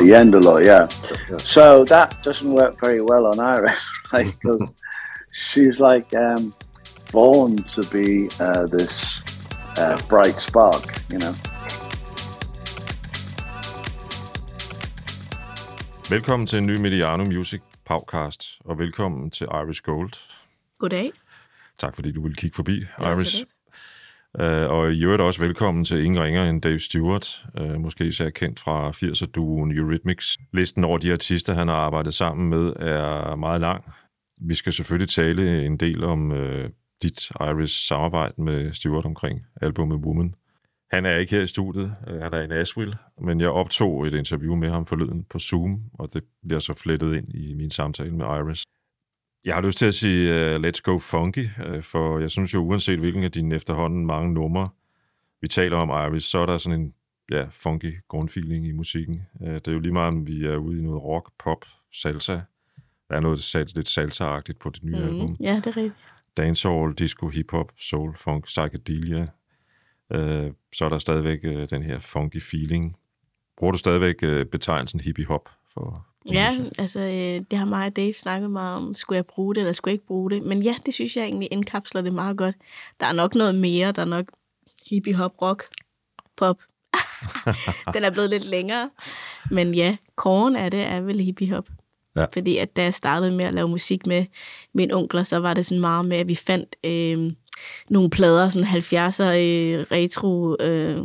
The Yendalo, yeah. So that doesn't work very well on Iris, right? Because she's like um, born to be uh, this uh, bright spark, you know. Velkommen til en ny Mediano Music podcast, og velkommen til Iris Gold. Goddag. Tak fordi du ville kigge forbi, Ja, Iris. Uh, og i øvrigt også velkommen til ingen ringer end Dave Stewart, uh, måske især kendt fra 80'er-duoen Eurythmics. Listen over de artister, han har arbejdet sammen med, er meget lang. Vi skal selvfølgelig tale en del om uh, dit Iris samarbejde med Stewart omkring albumet Woman. Han er ikke her i studiet, uh, han er i Nashville, men jeg optog et interview med ham forleden på Zoom, og det bliver så flettet ind i min samtale med Iris. Jeg har lyst til at sige uh, let's go funky, uh, for jeg synes jo, uanset hvilken af dine efterhånden mange numre, vi taler om Iris, så er der sådan en ja, funky grundfeeling i musikken. Uh, det er jo lige meget, om vi er ude i noget rock, pop, salsa. Der er noget sal- lidt salsa-agtigt på det nye mm. album. Ja, det er rigtigt. Dancehall, disco, hip-hop, soul, funk, psychedelia. Uh, så er der stadigvæk uh, den her funky feeling. Bruger du stadigvæk uh, betegnelsen hippie-hop for Ja, altså øh, det har mig og Dave snakket meget om, skulle jeg bruge det, eller skulle jeg ikke bruge det. Men ja, det synes jeg egentlig indkapsler det meget godt. Der er nok noget mere, der er nok hippie hop rock pop. Den er blevet lidt længere. Men ja, korn af det er vel hippie hop. Ja. Fordi at da jeg startede med at lave musik med mine onkler, så var det sådan meget med, at vi fandt øh, nogle plader, sådan 70'er øh, retro øh,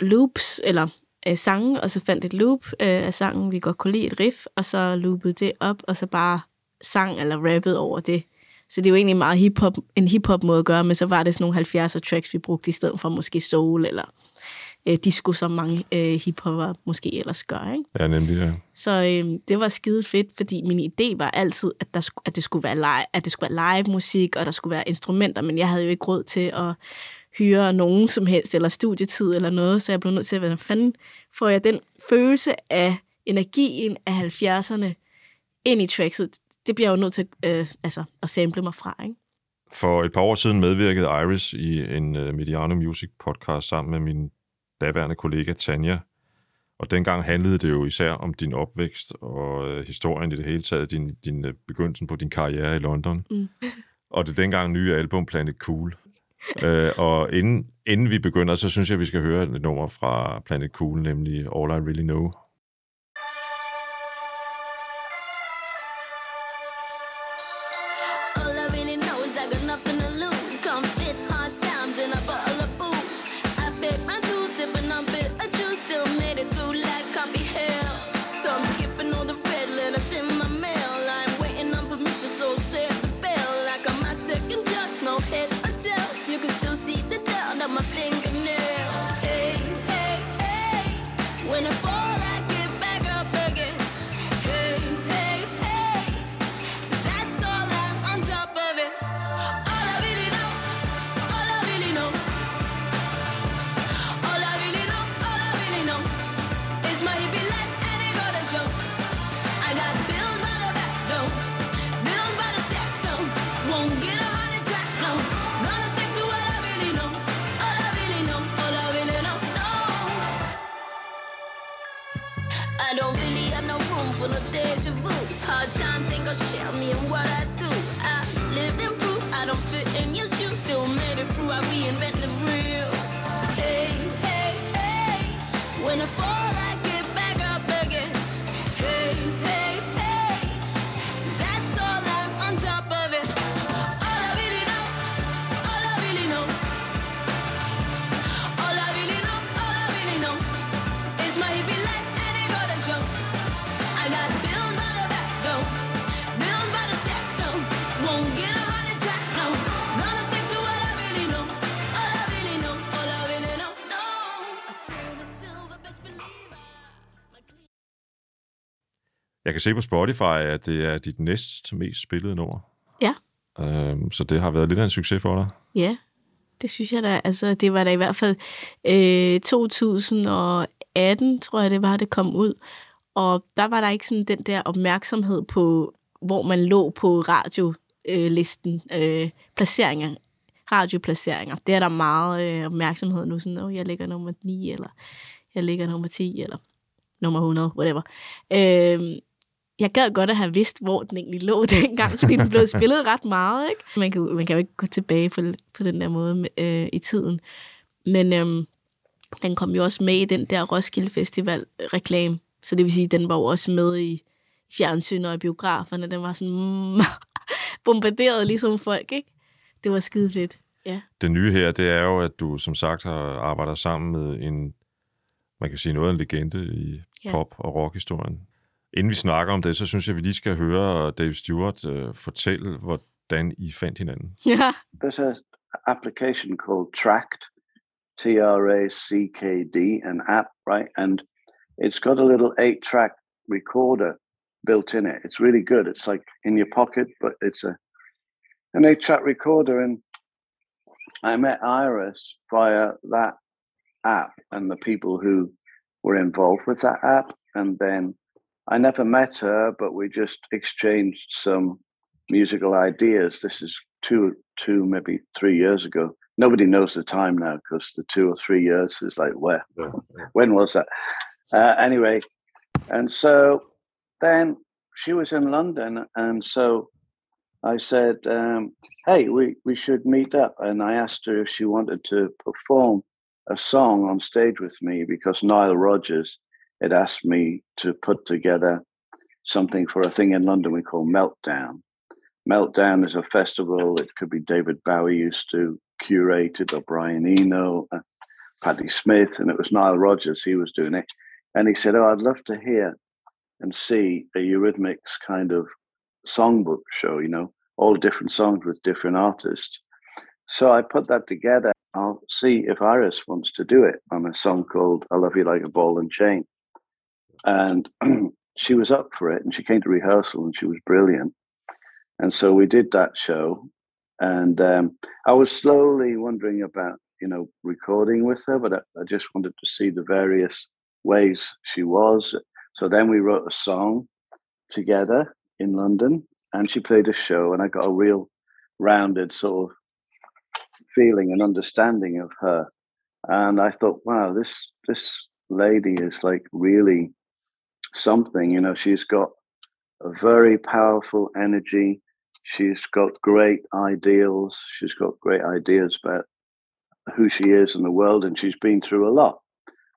loops, eller øh, sange, og så fandt et loop øh, af sangen, vi godt kunne lide, et riff, og så loopede det op, og så bare sang eller rappede over det. Så det er jo egentlig meget hip-hop, en hip-hop måde at gøre, men så var det sådan nogle 70'er tracks, vi brugte i stedet for måske soul eller øh, disco, som mange øh, hiphopper måske ellers gør. Ikke? Ja, nemlig, ja. Så øh, det var skide fedt, fordi min idé var altid, at, der skulle, at, det skulle være live, at det skulle være live musik, og der skulle være instrumenter, men jeg havde jo ikke råd til at hyre nogen som helst, eller studietid eller noget, så jeg blev nødt til at, hvordan fanden får jeg den følelse af energien af 70'erne ind i trackset? Det bliver jeg jo nødt til øh, altså, at sample mig fra, ikke? For et par år siden medvirkede Iris i en uh, Mediano Music podcast sammen med min daværende kollega Tanja. Og dengang handlede det jo især om din opvækst og uh, historien i det hele taget, din, din uh, begyndelsen på din karriere i London. Mm. og det dengang nye album Planet Cool øh, og inden, inden vi begynder, så synes jeg, vi skal høre et nummer fra Planet Cool, nemlig All I Really Know. Kan se på Spotify, at det er dit næst mest spillede nummer. Ja. Øhm, så det har været lidt af en succes for dig. Ja, det synes jeg da. Altså, det var da i hvert fald øh, 2018, tror jeg det var, det kom ud. Og der var der ikke sådan den der opmærksomhed på, hvor man lå på radiolisten, øh, placeringer, radioplaceringer. Det er der meget øh, opmærksomhed nu, sådan, oh, jeg ligger nummer 9, eller jeg ligger nummer 10, eller nummer 100, whatever. Øh, jeg gad godt at have vidst, hvor den egentlig lå dengang, fordi den blev spillet ret meget, ikke? Man kan, man kan jo ikke gå tilbage på, på den der måde øh, i tiden. Men øhm, den kom jo også med i den der Roskilde Festival-reklame, så det vil sige, den var jo også med i fjernsyn og i biograferne. Den var sådan bombarderet ligesom folk, ikke? Det var skide fedt, ja. Det nye her, det er jo, at du som sagt har arbejdet sammen med en, man kan sige noget af en legende i Ja. pop- og rockhistorien. Inden vi snakker om det, så synes jeg, at vi lige skal høre øh, Dave Stewart øh, fortælle, hvordan I fandt hinanden. Ja, There's an application called Tracked, T R A C K D, an app, right? And it's got a little eight-track recorder built in it. It's really good. It's like in your pocket, but it's a an eight-track recorder. And I met Iris via that app and the people who were involved with that app. And then I never met her, but we just exchanged some musical ideas. This is two, two, maybe three years ago. Nobody knows the time now because the two or three years is like where? When was that? Uh, anyway, and so then she was in London, and so I said, um, "Hey, we we should meet up." And I asked her if she wanted to perform a song on stage with me because Nile Rodgers had asked me to put together something for a thing in London we call Meltdown. Meltdown is a festival. It could be David Bowie used to curate it, or Brian Eno, uh, Patti Smith, and it was Nile Rodgers. He was doing it, and he said, "Oh, I'd love to hear and see a Eurythmics kind of songbook show. You know, all different songs with different artists." So I put that together. I'll see if Iris wants to do it on a song called "I Love You Like a Ball and Chain," and she was up for it, and she came to rehearsal, and she was brilliant. And so we did that show, and um, I was slowly wondering about you know recording with her, but I, I just wanted to see the various ways she was. So then we wrote a song together in London, and she played a show, and I got a real rounded sort of feeling and understanding of her. And I thought, wow, this this lady is like really something. You know, she's got a very powerful energy. She's got great ideals. She's got great ideas about who she is in the world, and she's been through a lot.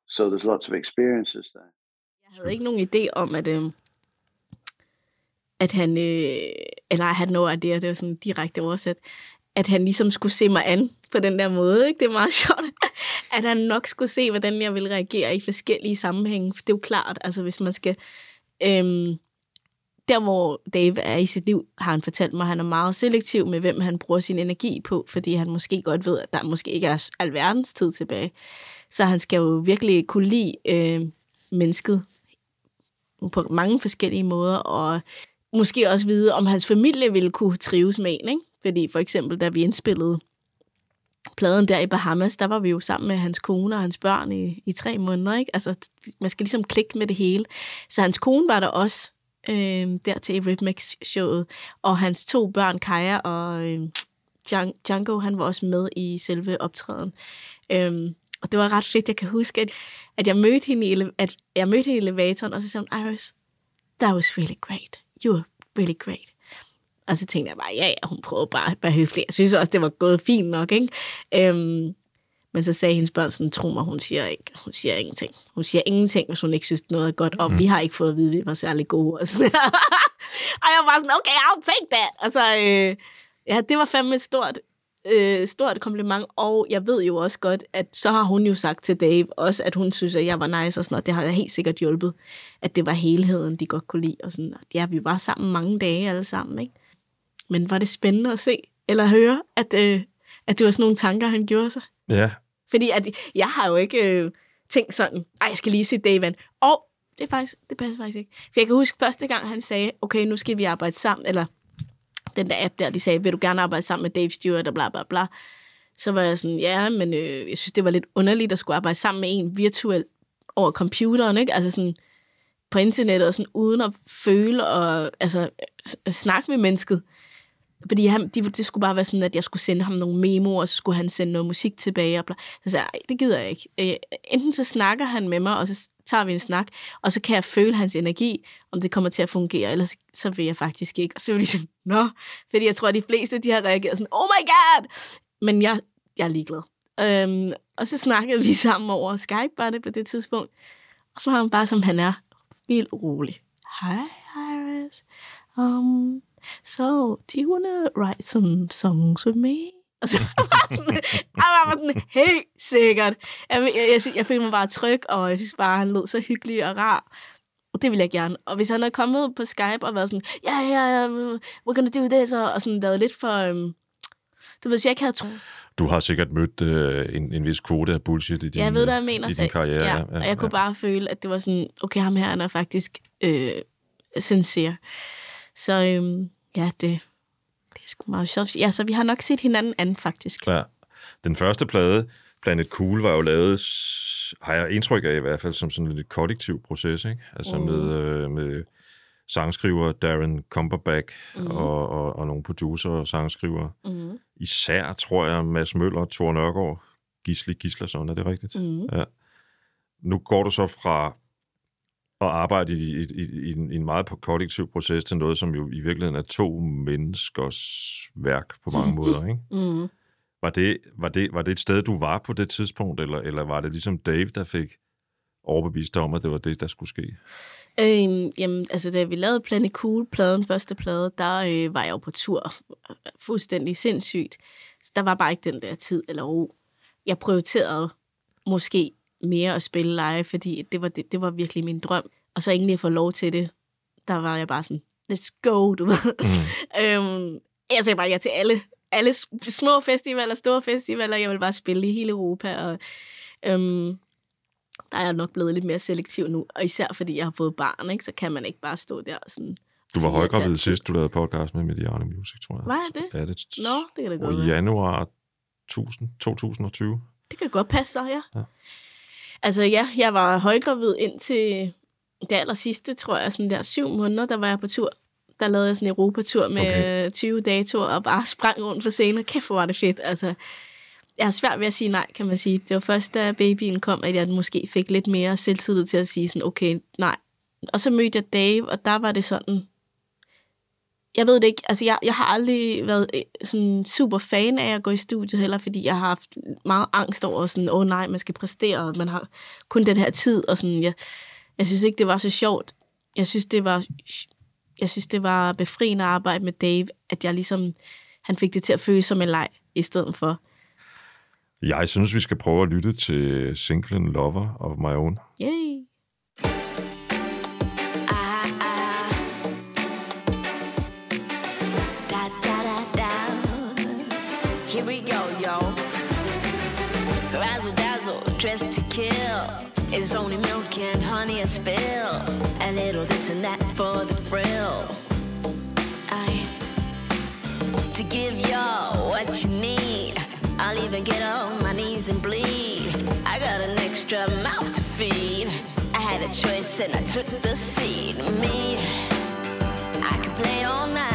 So there's lots of experiences there. Jeg havde ikke nogen idé om, at, øh, at han, øh, eller I had no idea, det var sådan direkte oversat, at han ligesom skulle se mig an på den der måde. Ikke? Det er meget sjovt, at han nok skulle se, hvordan jeg ville reagere i forskellige sammenhænge. For det er jo klart, altså hvis man skal... Øhm, der, hvor Dave er i sit liv, har han fortalt mig, at han er meget selektiv med, hvem han bruger sin energi på, fordi han måske godt ved, at der måske ikke er alverdens tid tilbage. Så han skal jo virkelig kunne lide øh, mennesket på mange forskellige måder, og måske også vide, om hans familie ville kunne trives med en. Ikke? Fordi for eksempel, da vi indspillede pladen der i Bahamas, der var vi jo sammen med hans kone og hans børn i, i tre måneder. Ikke? Altså, man skal ligesom klikke med det hele. Så hans kone var der også øh, der til Eurythmics-showet, og hans to børn, Kaja og øh, Django, han var også med i selve optræden. Øh, og det var ret fedt. Jeg kan huske, at, at, jeg, mødte hende i, ele- at jeg mødte hende i elevatoren, og så sagde hun, Iris, that was really great. You were really great. Og så tænkte jeg bare, ja, ja, hun prøvede bare at være høflig. Jeg synes også, det var gået fint nok, ikke? Øhm, men så sagde hendes børn sådan, tro mig, hun siger ikke, hun siger ingenting. Hun siger ingenting, hvis hun ikke synes, noget er godt. Og mm. vi har ikke fået at vide, at vi var særlig gode. Og, sådan. og jeg var sådan, okay, I'll take that. Altså, øh, ja, det var fandme et stort, øh, stort kompliment. Og jeg ved jo også godt, at så har hun jo sagt til Dave også, at hun synes, at jeg var nice og sådan noget. Det har jeg helt sikkert hjulpet, at det var helheden, de godt kunne lide. Og sådan, og ja, vi var sammen mange dage alle sammen, ikke? Men var det spændende at se, eller høre, at, øh, at det var sådan nogle tanker, han gjorde sig? Ja, Fordi at jeg har jo ikke øh, tænkt sådan, ej, jeg skal lige se Davan. Og det, er faktisk, det passer faktisk ikke. For jeg kan huske første gang, han sagde, okay, nu skal vi arbejde sammen, eller den der app der, de sagde, vil du gerne arbejde sammen med Dave Stewart, og bla bla bla. Så var jeg sådan, ja, men øh, jeg synes, det var lidt underligt at skulle arbejde sammen med en virtuelt over computeren, ikke? Altså sådan på internettet, og sådan uden at føle og altså, snakke med mennesket. Fordi han, de, det skulle bare være sådan, at jeg skulle sende ham nogle memoer, og så skulle han sende noget musik tilbage. Og bla. Så sagde jeg, det gider jeg ikke. Øh, enten så snakker han med mig, og så tager vi en snak, og så kan jeg føle hans energi, om det kommer til at fungere, eller så vil jeg faktisk ikke. Og så vil de sådan, nå, fordi jeg tror, at de fleste, de har reageret sådan, oh my god! Men jeg, jeg er ligeglad. Øhm, og så snakkede vi sammen over Skype, var det på det tidspunkt. Og så var han bare, som han er, helt rolig. Hi, Iris. Um, so, do you wanna write some songs with me? Og så var jeg sådan, jeg var sådan, helt sikkert. Jeg, jeg, jeg, jeg følte mig bare tryg, og jeg synes bare, han lød så hyggelig og rar. Det vil jeg gerne. Og hvis han er kommet på Skype og været sådan, ja, ja, ja, we're gonna do this, og, og sådan været lidt for... Um, du ved, jeg ikke havde tro. Du har sikkert mødt øh, en, en vis kvote af bullshit i din, Jeg ved, hvad jeg mener. i så- din karriere. Ja, og jeg kunne bare føle, at det var sådan, okay, ham her, han er faktisk øh, sincere. Så øhm, ja, det, det er sgu meget sjovt. Ja, så vi har nok set hinanden anden, faktisk. Ja. Den første plade, Planet Cool, var jo lavet, har jeg indtryk af i hvert fald, som sådan lidt kollektiv proces, ikke? Altså Mm. med, øh, med sangskriver Darren Cumberbatch Mhm. mm. og, og, og nogle producer og sangskriver. Mm. Især, tror jeg, Mads Møller, Thor Nørgaard, Gisli Gislason, er det rigtigt? Mm. Ja. Nu går du så fra at arbejde i, i, i, en, i en meget kollektiv proces til noget, som jo i virkeligheden er to menneskers værk på mange måder, ikke? Mm. Var det, var, det, var det et sted, du var på det tidspunkt, eller, eller var det ligesom Dave, der fik overbevist dig om, at det var det, der skulle ske? Øhm, jamen, altså, da vi lavede Planet Cool-pladen, første plade, der øh, var jeg jo på tur. Fuldstændig sindssygt. Så der var bare ikke den der tid eller ro. Jeg prioriterede måske mere at spille live, fordi det var, det, det var virkelig min drøm. Og så egentlig at få lov til det, der var jeg bare sådan, let's go, du ved. Mm. øhm, jeg sagde bare ja til alle, alle små festivaler, store festivaler. Jeg vil bare spille i hele Europa, og øhm, der er jeg nok blevet lidt mere selektiv nu. Og især fordi jeg har fået barn, ikke, så kan man ikke bare stå der og sådan... Du var højgravid sidst, du lavede podcast med Mediano Music, tror jeg. Var jeg det? Ja, det Nå, det kan da godt og i være. januar 1000, 2020. Det kan godt passe så, ja. Ja. Altså ja, jeg var højgravid indtil det aller sidste, tror jeg, sådan der syv måneder, der var jeg på tur. Der lavede jeg sådan en Europatur med Okay. okay. 20 datoer og bare sprang rundt på scenen. Kæft, hvor var det fedt. Altså, jeg har svært ved at sige nej, kan man sige. Det var først, da babyen kom, at jeg måske fik lidt mere selvtillid til at sige sådan, okay, nej. Og så mødte jeg Dave, og der var det sådan, jeg ved det ikke, altså jeg, jeg har aldrig været øh, sådan super fan af at gå i studiet heller, fordi jeg har haft meget angst over sådan, åh oh, nej, man skal præstere, og man har kun den her tid, og sådan, jeg, jeg synes ikke, det var så sjovt. Jeg synes, det var, jeg synes, det var befriende at arbejde med Dave, at jeg ligesom, han fik det til at føles som en leg, i stedet for, Jeg synes, vi skal prøve at lytte til singlen Lover of My Own. yay. Dressed to kill. It's only milk and honey a spill. A little this and that for the thrill. I to give y'all what you need. I'll even get on my knees and bleed. I got an extra mouth to feed. I had a choice and I took the seat. Me, I could play all night.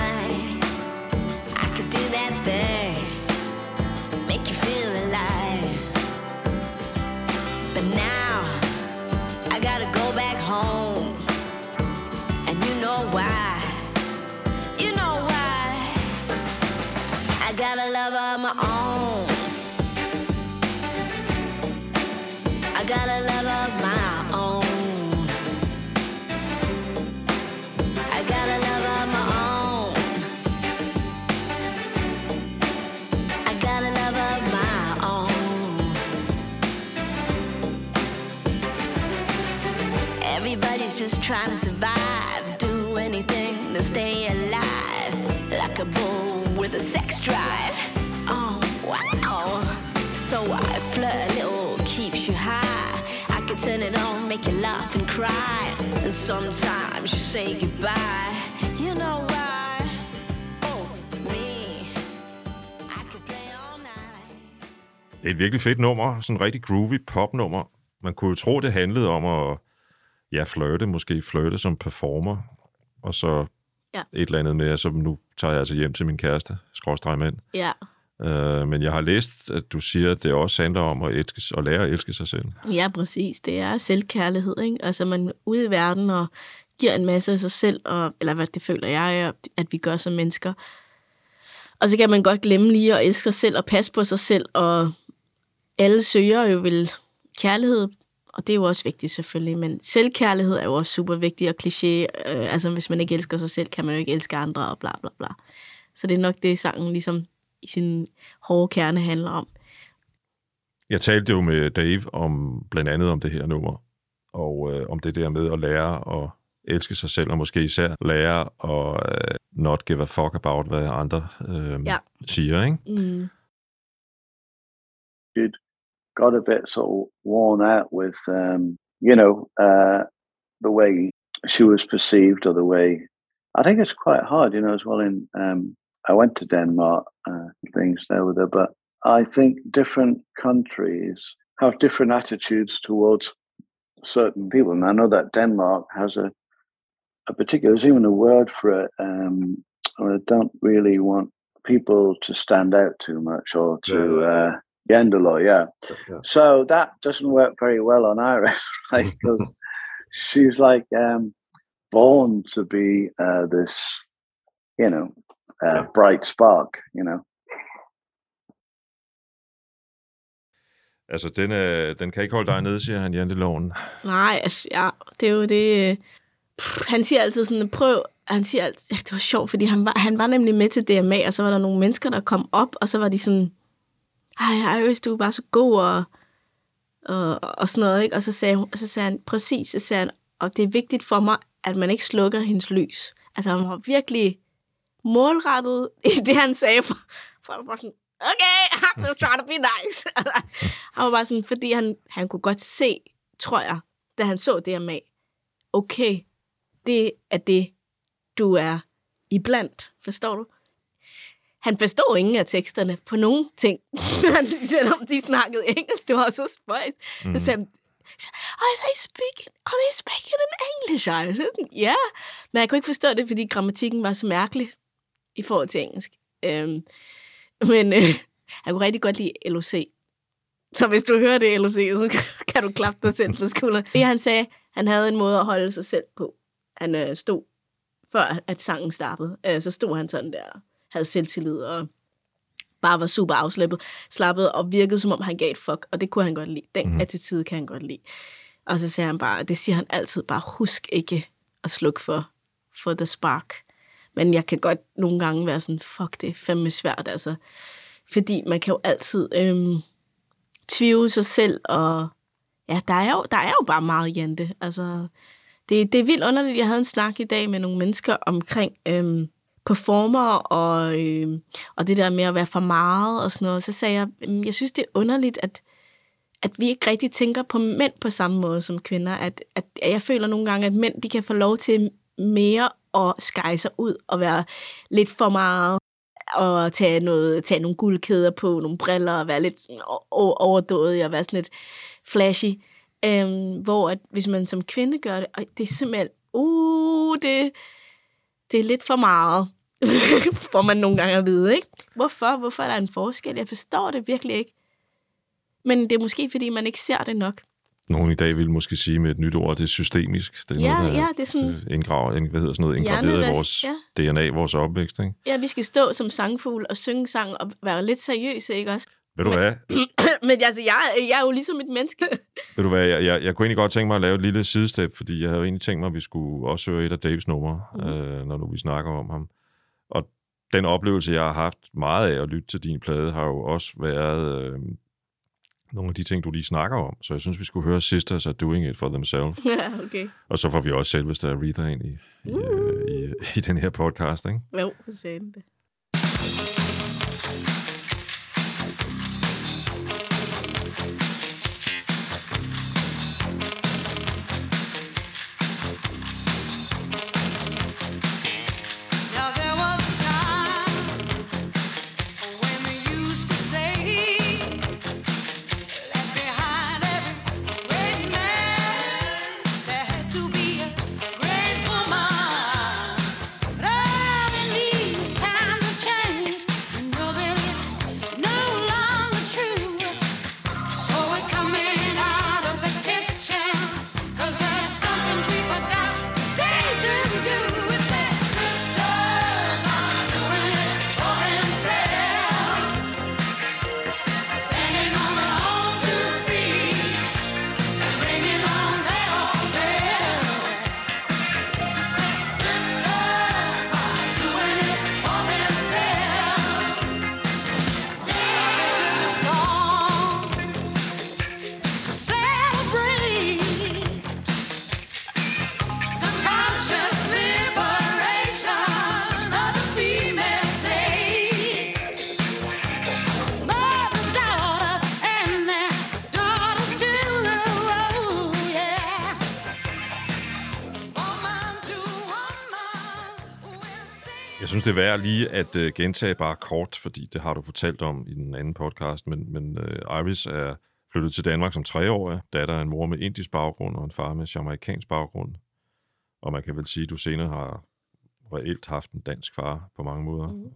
Is just trying to survive, do anything to stay alive, like a bull with a sex drive. Oh wow! So I flirt a little, keeps you high. I can turn it on, make you laugh and cry, and sometimes you say goodbye. You know why? Oh me, I could play all night. Det er et virkelig fedt nummer, sådan en rigtig groovy popnummer. Man kunne jo tro, det handlede om at ja, flirte, måske flirte som performer, og så Ja. et eller andet med, så nu tager jeg altså hjem til min kæreste, skråstrej mand, Ja, Øh, men jeg har læst, at du siger, at det også handler om at, elske, at lære at elske sig selv. Ja, præcis. Det er selvkærlighed, ikke? Altså, man er ude i verden og giver en masse af sig selv, og, eller hvad det føler jeg, at vi gør som mennesker. Og så kan man godt glemme lige at elske sig selv og passe på sig selv, og alle søger jo vel kærlighed, og det er jo også vigtigt selvfølgelig, men selvkærlighed er jo også super vigtigt og kliché. Øh, altså, hvis man ikke elsker sig selv, kan man jo ikke elske andre og bla bla bla. Så det er nok det, sangen ligesom i sin hårde kerne handler om. Jeg talte jo med Dave om blandt andet om det her nummer, og øh, om det der med at lære at elske sig selv, og måske især lære at øh, not give a fuck about, hvad andre øh, Ja. siger, ikke? Mm. She'd got a bit sort of worn out with, um, you know, uh, the way she was perceived or the way. I think it's quite hard, you know, as well. In um, I went to Denmark, uh, things there with her, but I think different countries have different attitudes towards certain people, and I know that Denmark has a a particular. There's even a word for it. Um, I don't really want people to stand out too much or to. Uh, Yendalo, yeah. So that doesn't work very well on Iris, right? Because she's like um, born to be uh, this, you know, uh, Yeah. bright spark, you know. Altså, den, er, den kan ikke holde dig nede, siger han, janteloven. Nej, altså, ja, det er jo det... øh, Pff, han siger altid sådan, prøv... Han siger altid, ja, det var sjovt, fordi han var, han var nemlig med til DMA, og så var der nogle mennesker, der kom op, og så var de sådan, ej, Iris, du er bare så god, og, og, og sådan noget, ikke? Og så sagde, hun, så sagde han, præcis, så sagde han, og det er vigtigt for mig, at man ikke slukker hendes lys. Altså, han var virkelig målrettet i det, han sagde, for, for var sådan, okay, I'm just trying to be nice. Altså, han var bare sådan, fordi han, han kunne godt se, tror jeg, da han så det med okay, det er det, du er iblandt. Forstår du? Han forstod ingen af teksterne på nogen ting, selvom de snakkede engelsk. Det var så spøjst. Mm. Så sagde han, are they speaking, are they speaking in English? Was sådan, ja. Yeah. Men jeg kunne ikke forstå det, fordi grammatikken var så mærkelig i forhold til engelsk. Øhm, men øh, jeg kunne rigtig godt lide LOC. Så hvis du hører det, LOC, så kan du klappe dig selv på skulderen. Det han sagde, han havde en måde at holde sig selv på. Han øh, stod, før at sangen startede, øh, så stod han sådan der, havde selvtillid og bare var super afslappet, slappet og virkede som om han gav et fuck, og det kunne han godt lide. Den mm. attitude kan han godt lide. Og så sagde han bare, det siger han altid, bare husk ikke at slukke for, for the spark. Men jeg kan godt nogle gange være sådan, fuck, det er fandme svært, altså. Fordi man kan jo altid øhm, tvivle sig selv, og ja, der er jo, der er jo bare meget jante. Altså, det, det er vildt underligt. Jeg havde en snak i dag med nogle mennesker omkring øhm, performer og, øh, og det der med at være for meget og sådan noget. Så sagde jeg, jeg synes, det er underligt, at, at vi ikke rigtig tænker på mænd på samme måde som kvinder. At, at, at jeg føler nogle gange, at mænd de kan få lov til mere at skære sig ud og være lidt for meget og tage, noget, tage nogle guldkæder på, nogle briller og være lidt sådan og være sådan lidt flashy. Øhm, hvor at hvis man som kvinde gør det, og det er simpelthen, uh, det, det er lidt for meget, får man nogle gange at vide, ikke? Hvorfor? Hvorfor er der en forskel? Jeg forstår det virkelig ikke. Men det er måske, fordi man ikke ser det nok. Nogen i dag vil måske sige med et nyt ord, det er systemisk. Det er Ja, noget, der ja, det er sådan- det indgraver, hvad hedder sådan noget, indgraveret i vores ja. DNA, vores opvækst. Ikke? Ja, vi skal stå som sangfugl og synge sang og være lidt seriøse, ikke også? Ved du Men- hvad? Men altså, jeg, jeg er jo ligesom et menneske. Ved du hvad, jeg, jeg, jeg kunne egentlig godt tænke mig at lave et lille sidestep, fordi jeg havde jo egentlig tænkt mig, at vi skulle også høre et af Daves numre, mm. øh, når nu vi snakker om ham. Og den oplevelse, jeg har haft meget af at lytte til din plade, har jo også været øh, nogle af de ting, du lige snakker om. Så jeg synes, vi skulle høre Sisters are doing it for themselves. ja, okay. Og så får vi også selveste Aretha ind i, i, øh, i, i den her podcast, ikke? Jo, så sagde den det. Synes, det er værd lige at uh, gentage bare kort, fordi det har du fortalt om i den anden podcast, men, men uh, Iris er flyttet til Danmark som treårig, datter af en mor med indisk baggrund og en far med jamaikansk baggrund. Og man kan vel sige, at du senere har reelt haft en dansk far på mange måder. Mm.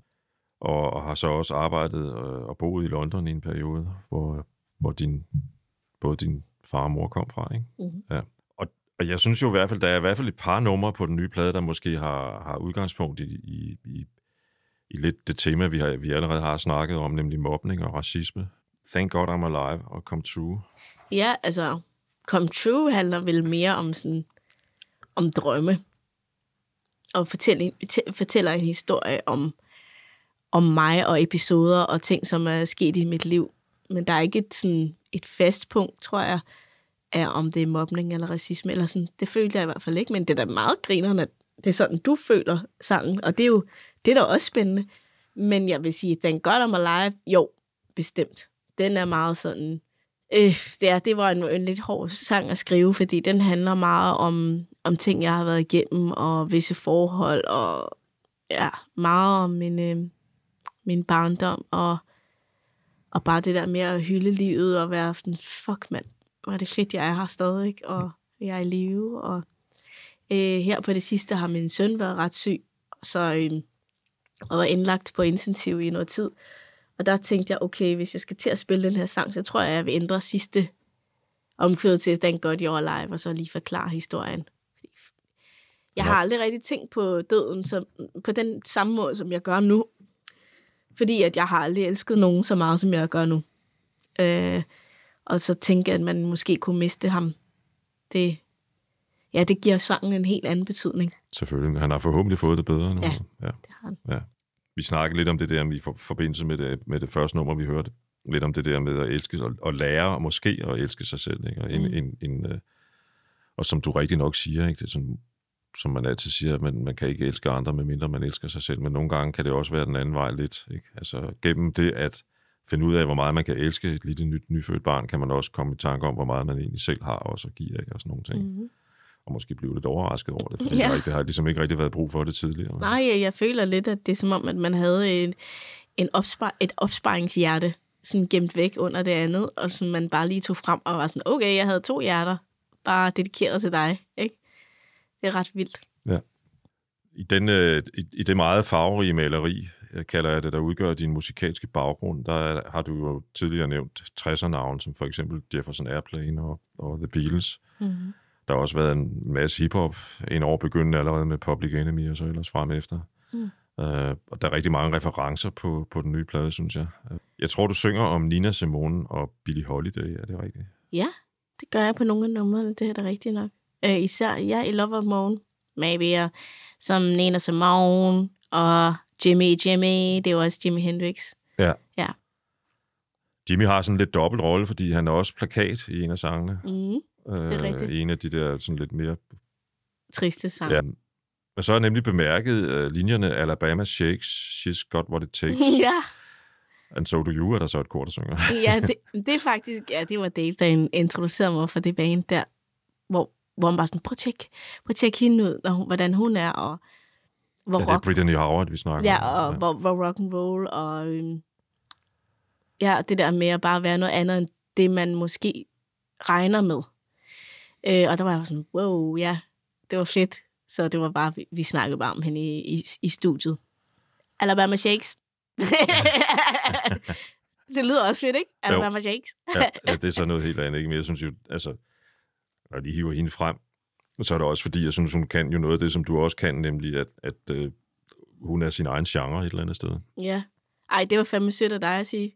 Og, og har så også arbejdet øh, og boet i London i en periode, hvor, hvor din, både din far og mor kom fra. Ikke? Mhm. Ja. Og, jeg synes jo i hvert fald, der er i hvert fald et par numre på den nye plade, der måske har, har udgangspunkt i, i, i, i lidt det tema, vi, har, vi allerede har snakket om, nemlig mobning og racisme. Thank God I'm Alive og Come True. Ja, altså, Come True handler vel mere om sådan, om drømme. Og fortæller, fortæller en historie om, om mig og episoder og ting, som er sket i mit liv. Men der er ikke et, sådan, et fast punkt, tror jeg, af om det er mobning eller racisme. Eller sådan. Det følte jeg i hvert fald ikke, men det er da meget grinerne, at det er sådan, du føler sangen. Og det er jo det er da også spændende. Men jeg vil sige, den God om live, jo, bestemt. Den er meget sådan... Øh, det, er, det var en, en lidt hård sang at skrive, fordi den handler meget om, om ting, jeg har været igennem, og visse forhold, og ja, meget om min, øh, min barndom, og, og bare det der med at hylde livet, og være sådan, fuck mand, hvor er det fedt, jeg er her stadig, og jeg er i live, og øh, her på det sidste har min søn været ret syg, så øh, og var indlagt på intensiv i noget tid, og der tænkte jeg, okay, hvis jeg skal til at spille den her sang, så tror jeg, jeg vil ændre sidste omkvædet til Thank God You're Alive, og så lige forklare historien. Jeg har aldrig rigtig tænkt på døden som, på den samme måde, som jeg gør nu. Fordi at jeg har aldrig elsket nogen så meget, som jeg gør nu. Øh, og så tænke, at man måske kunne miste ham. Det, ja, det giver sangen en helt anden betydning. Selvfølgelig. Han har forhåbentlig fået det bedre nu. Ja. ja. Det har han. Ja. Vi snakkede lidt om det der i for, forbindelse med det, med det første nummer, vi hørte. Lidt om det der med at elske og, og lære og måske at elske sig selv. Ikke? Og, en, Mm. en, en, øh, og som du rigtig nok siger, ikke? Det er sådan, som man altid siger, at man, man kan ikke elske andre, medmindre man elsker sig selv. Men nogle gange kan det også være den anden vej lidt. Ikke? Altså gennem det at finde ud af, hvor meget man kan elske et lille nyt, nyfødt barn, kan man også komme i tanke om, hvor meget man egentlig selv har også at give, ikke? og sådan nogle ting. Mm. Mm-hmm. Og måske blive lidt overrasket over det, fordi Ja. ja. det, har ligesom ikke rigtig været brug for det tidligere. Nej, jeg, jeg føler lidt, at det er som om, at man havde en, en opspar, et opsparingshjerte sådan gemt væk under det andet, og som man bare lige tog frem og var sådan, okay, jeg havde to hjerter, bare dedikeret til dig. Ikke? Det er ret vildt. I, den, øh, i, I det meget farverige maleri, kalder jeg det, der udgør din musikalske baggrund, der er- har du jo tidligere nævnt 60'er-navn, som for eksempel Jefferson Airplane og, og The Beatles. Mm-hmm. Der har også været en masse hiphop, en år begyndende allerede med Public Enemy og så ellers frem efter. Mm. Øh, og der er rigtig mange referencer på, på den nye plade, synes jeg. Jeg tror, du synger om Nina Simone og Billie Holiday, er det rigtigt? Ja, det gør jeg på nogle af numrene, det er da rigtigt nok. Øh, især ja, i Love of Moon, maybe, og som Nina Simone, og Jimmy Jimmy, det er jo også Jimi Hendrix. Ja. Ja. Jimmy har sådan lidt dobbelt rolle, fordi han er også plakat i en af sangene. Mm, Øh, rigtigt. En af de der sådan lidt mere triste sang. Ja. Men så har jeg nemlig bemærket uh, linjerne Alabama Shakes, She's Got What It Takes, ja. and So Do You, er der så et kor, der synger. ja, det, det er faktisk, ja, det var Dave, der introducerede mig for det band der, hvor, hvor han bare sådan, prøv at tjekke, prøv at tjekke hende ud, når hun, hvordan hun er, og hvor ja, det er Brittany Howard, vi snakker ja, om. og hvor, hvor rock and roll, og øhm, ja, det der med at bare være noget andet, end det man måske regner med. Øh, og der var jeg sådan, wow, ja, det var fedt. Så det var bare, vi, vi snakkede bare om hende i, i, i studiet. Alabama Shakes. det lyder også fedt, ikke? Alabama Shakes. ja, ja, det er så noget helt andet. Ikke? Men jeg synes jo, altså, når de hiver hende frem, så er det også fordi, jeg synes, hun kan jo noget af det, som du også kan, nemlig at, at øh, hun er sin egen genre et eller andet sted. Ja. Ej, det var fandme sødt af dig at sige.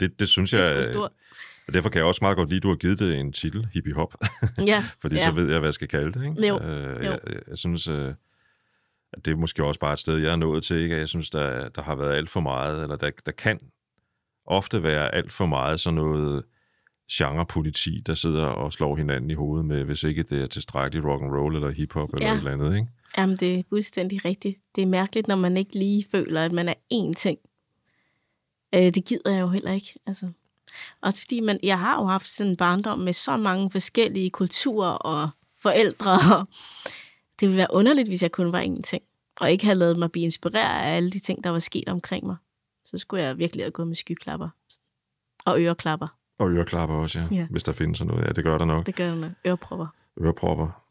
Det, det synes Det er jeg, stort. og derfor kan jeg også meget godt lide, at du har givet det en titel, hippie hop, Ja, fordi ja. så ved jeg, hvad jeg skal kalde det. Ikke? Jo, Øh, jo. Jeg, jeg, jeg synes, øh, at det er måske også bare et sted, jeg er nået til. Ikke? Jeg synes, der, der har været alt for meget, eller der, der kan ofte være alt for meget sådan noget genrepoliti, der sidder og slår hinanden i hovedet med, hvis ikke det er tilstrækkeligt rock and roll eller hiphop eller Ja. et eller andet. Ikke? Jamen, det er fuldstændig rigtigt. Det er mærkeligt, når man ikke lige føler, at man er én ting. Øh, det gider jeg jo heller ikke. Altså. Også fordi man, jeg har jo haft sådan en barndom med så mange forskellige kulturer og forældre. Og det ville være underligt, hvis jeg kun var én ting. og ikke havde lavet mig blive inspireret af alle de ting, der var sket omkring mig, så skulle jeg virkelig have gået med skyklapper og øreklapper. Og øreklapper også, ja. Ja. Hvis der findes sådan noget. Ja, det gør der nok. Det gør jeg med ørepropper. Ørepropper.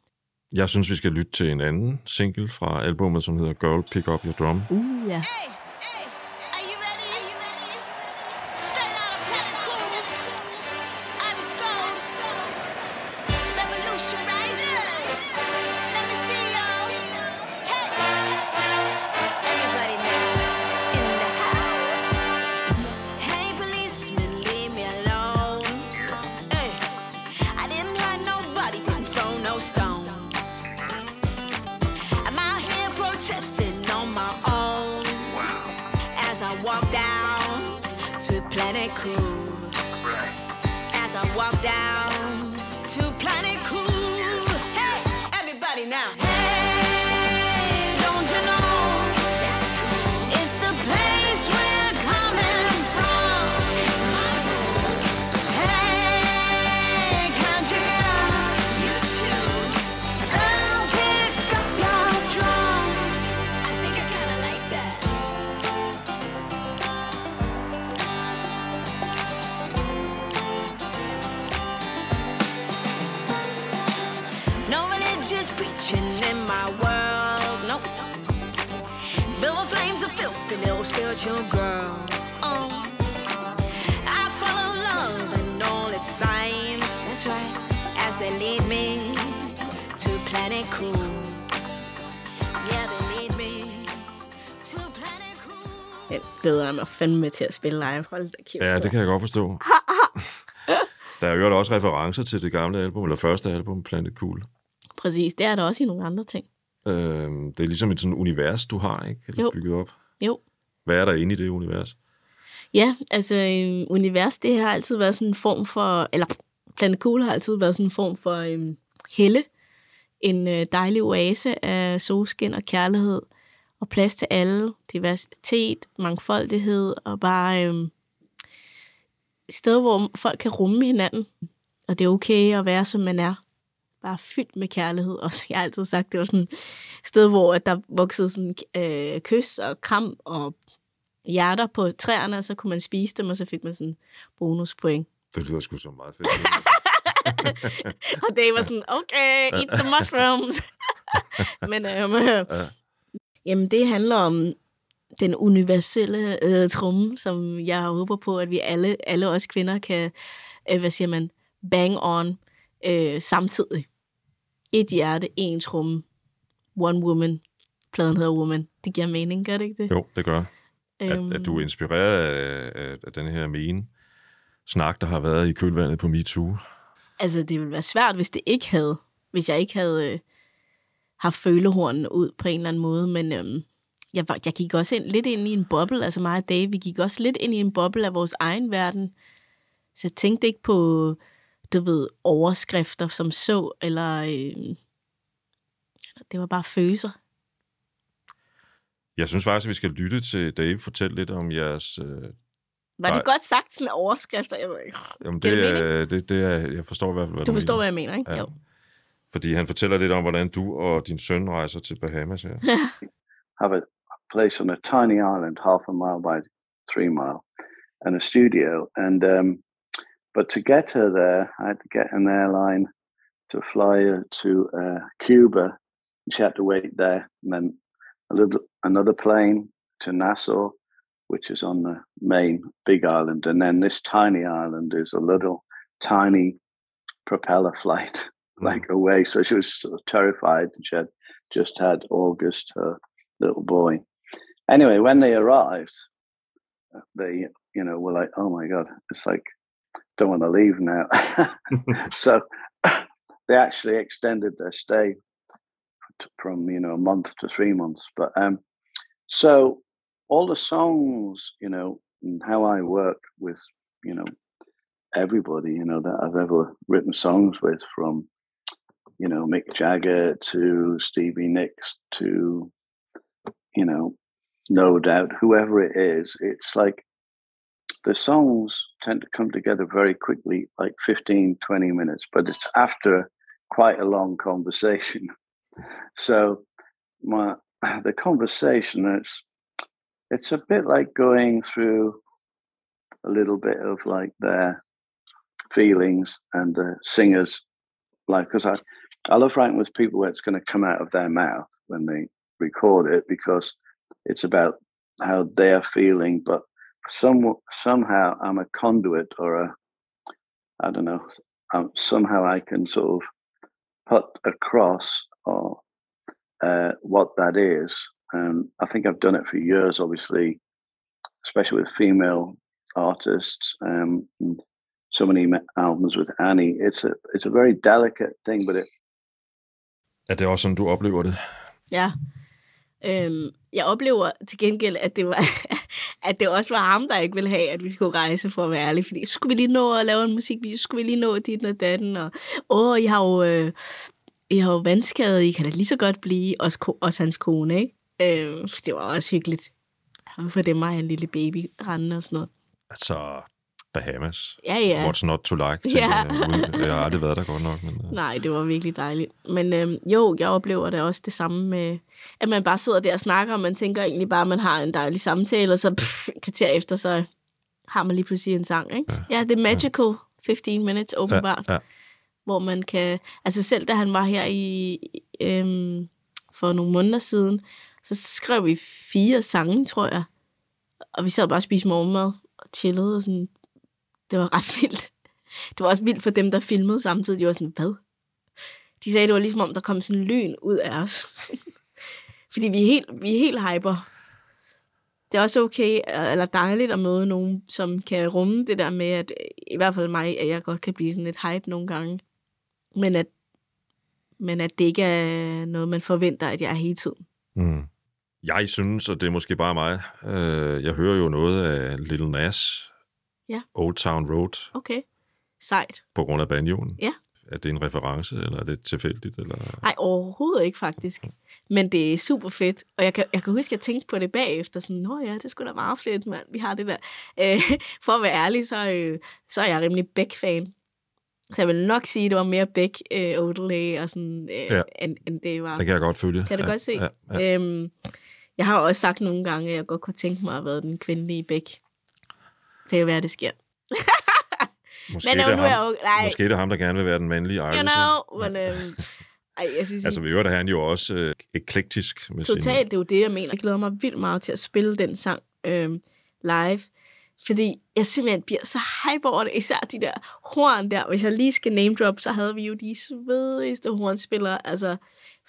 Jeg synes, vi skal lytte til en anden single fra albumet, som hedder Girl Pick Up Your Drum. Uh, ja. Hey, hey, Cool. As I walk down to Planet Cool. Little spiritual girl. Oh, I follow love and all its signs. That's right. As they lead me to Planet Cool. Yeah, they lead me to Planet Cool. Den glæder jeg mig fandme til at spille live. Hold da kæft. Ja, det kan jeg godt forstå. Der er jo også referencer til det gamle album, eller første album, Planet Cool. Præcis, det er der også i nogle andre ting. Øhm, det er ligesom et sådan univers, du har, ikke? Eller Jo. bygget op. Jo. Hvad er der inde i det univers? Ja, altså øh, univers, det har altid været sådan en form for, eller Planet Cool har altid været sådan en form for øh, helle. En øh, dejlig oase af solskin og kærlighed, og plads til alle, diversitet, mangfoldighed, og bare øh, et sted, hvor folk kan rumme hinanden. Og det er okay at være, som man er. Bare fyldt med kærlighed. Og jeg har altid sagt, det var sådan et sted, hvor at der voksede sådan øh, kys og kram og hjerter på træerne, og så kunne man spise dem, og så fik man sådan bonuspoint. Det lyder sgu så meget fedt. Og det var sådan, okay, eat the mushrooms. Men øhm, ja. jamen, det handler om den universelle øh, tromme, som jeg håber på, at vi alle, alle os kvinder kan, øh, hvad siger man, bang on øh, samtidig. Et hjerte, en tromme, one woman. Pladen hedder Woman. Det giver mening, gør det ikke det? jo, det gør. At, Øhm, at du er inspireret af, af, af den her mene snak, der har været i kølvandet på MeToo. Altså, det ville være svært, hvis det ikke havde. Hvis jeg ikke havde øh, haft følehornene ud på en eller anden måde. Men øhm, jeg, var, jeg gik også ind, lidt ind i en boble. Altså mig og Dave, vi gik også lidt ind i en boble af vores egen verden. Så jeg tænkte ikke på, du ved, overskrifter som så, eller øh, det var bare følelser. Jeg synes faktisk, at vi skal lytte til Dave fortælle lidt om jeres... Øh, Var Nej. det godt sagt, sådan overskrifter? Jeg ved ikke. jamen det, det er, det, det er, jeg forstår i hvert fald, hvad Du forstår, mener. hvad jeg mener, ikke? Ja. Jo. Fordi han fortæller lidt om, hvordan du og din søn rejser til Bahamas her. have a place on a tiny island, half a mile by three mile, and a studio. And um, but to get her there, I had to get an airline to fly her to uh, Cuba. She had to wait there, and then a little another plane to Nassau, which is on the main big island, and then this tiny island is a little tiny propeller flight like away. So she was sort of terrified, and she had just had August, her little boy. Anyway, when they arrived, uh, they, you know, were like, "Oh my god!" It's like, don't want to leave now. so they actually extended their stay from you know a month to three months. But um, so all the songs, you know, and how I work with, you know, everybody, you know, that I've ever written songs with, from you know Mick Jagger to Stevie Nicks to you know, no doubt, whoever it is, it's like the songs tend to come together very quickly, like 15, 20 minutes, but it's after quite a long conversation. So my the conversation. It's it's a bit like going through a little bit of like their feelings and the singers, like because I I love writing with people where it's going to come out of their mouth when they record it because it's about how they're feeling, but some somehow I'm a conduit or a I don't know. Um, somehow I can sort of put across or uh, what that is. And I think I've done it for years, obviously, especially with female artists. Um, and so many albums with Annie. It's a it's a very delicate thing, but it Er det også sådan, du oplever det? Ja. Øhm, jeg oplever til gengæld, at det, var, at det også var ham, der ikke ville have, at vi skulle rejse, for at være ærlig. Fordi så skulle vi lige nå at lave en musikvideo, så skulle vi lige nå dit og datten, og åh, I har jo, øh, I har jo vandskade, I kan da lige så godt blive, også, også hans kone, ikke? Øh, det var også hyggeligt. For det er mig en lille baby rendende og sådan noget. Altså, Bahamas. Ja, ja. What's not to like? Til, Ja. ja. Jeg har aldrig været der godt nok. Men, øh, Nej, det var virkelig dejligt. Men øhm, jo, jeg oplever det også det samme med, at man bare sidder der og snakker, og man tænker egentlig bare, at man har en dejlig samtale, og så pff, kvarter efter, så har man lige pludselig en sang, ikke? Ja, ja det er magical 15 minutes, åbenbart. ja, ja. Hvor man kan... Altså selv da han var her i... Øhm, for nogle måneder siden, så skrev vi fire sange, tror jeg. Og vi sad bare og spiste morgenmad og chillede, og sådan... Det var ret vildt. Det var også vildt for dem, der filmede samtidig. De var sådan, hvad? De sagde, det var ligesom om, der kom sådan en lyn ud af os. Fordi vi er helt, vi er helt hyper. Det er også okay, eller dejligt at møde nogen, som kan rumme det der med, at øh, i hvert fald mig, at jeg godt kan blive sådan lidt hype nogle gange. Men at, men at det ikke er noget, man forventer, at jeg er hele tiden. Mm. Jeg synes, og det er måske bare mig, øh, jeg hører jo noget af Little Nas, Ja. Old Town Road, Okay. Sejt. på grund af banjoen. Ja. Er det en reference, eller er det tilfældigt? Eller? Nej, overhovedet ikke faktisk. Men det er super fedt. Og jeg kan, jeg kan huske, at jeg tænkte på det bagefter. Sådan, Nå ja, det skulle da meget fedt, mand. Vi har det der. Øh, for at være ærlig, så, øh, så er jeg rimelig Beck-fan. Så jeg vil nok sige, at det var mere Beck, øh, Odelay og sådan, øh, Ja. end, end det var. Det kan jeg godt følge. Kan du ja, godt se? Ja, ja. Øhm, jeg har også sagt nogle gange, at jeg godt kunne tænke mig at været den kvindelige Beck. Det kan være, det sker. Måske, Men det nu er er jeg ham, jo... Nej, måske det er ham, der gerne vil være den mandlige you Iris. know. Men, øhm, ej, jeg synes, Altså, vi øvrigt er han jo også øh, eklektisk med sin... Totalt, det er jo det, jeg mener. Jeg glæder mig vildt meget til at spille den sang øhm, live. Fordi jeg simpelthen bliver så hype over det. Især de der horn der. Hvis jeg lige skal name drop, så havde vi jo de svedigste hornspillere. Altså,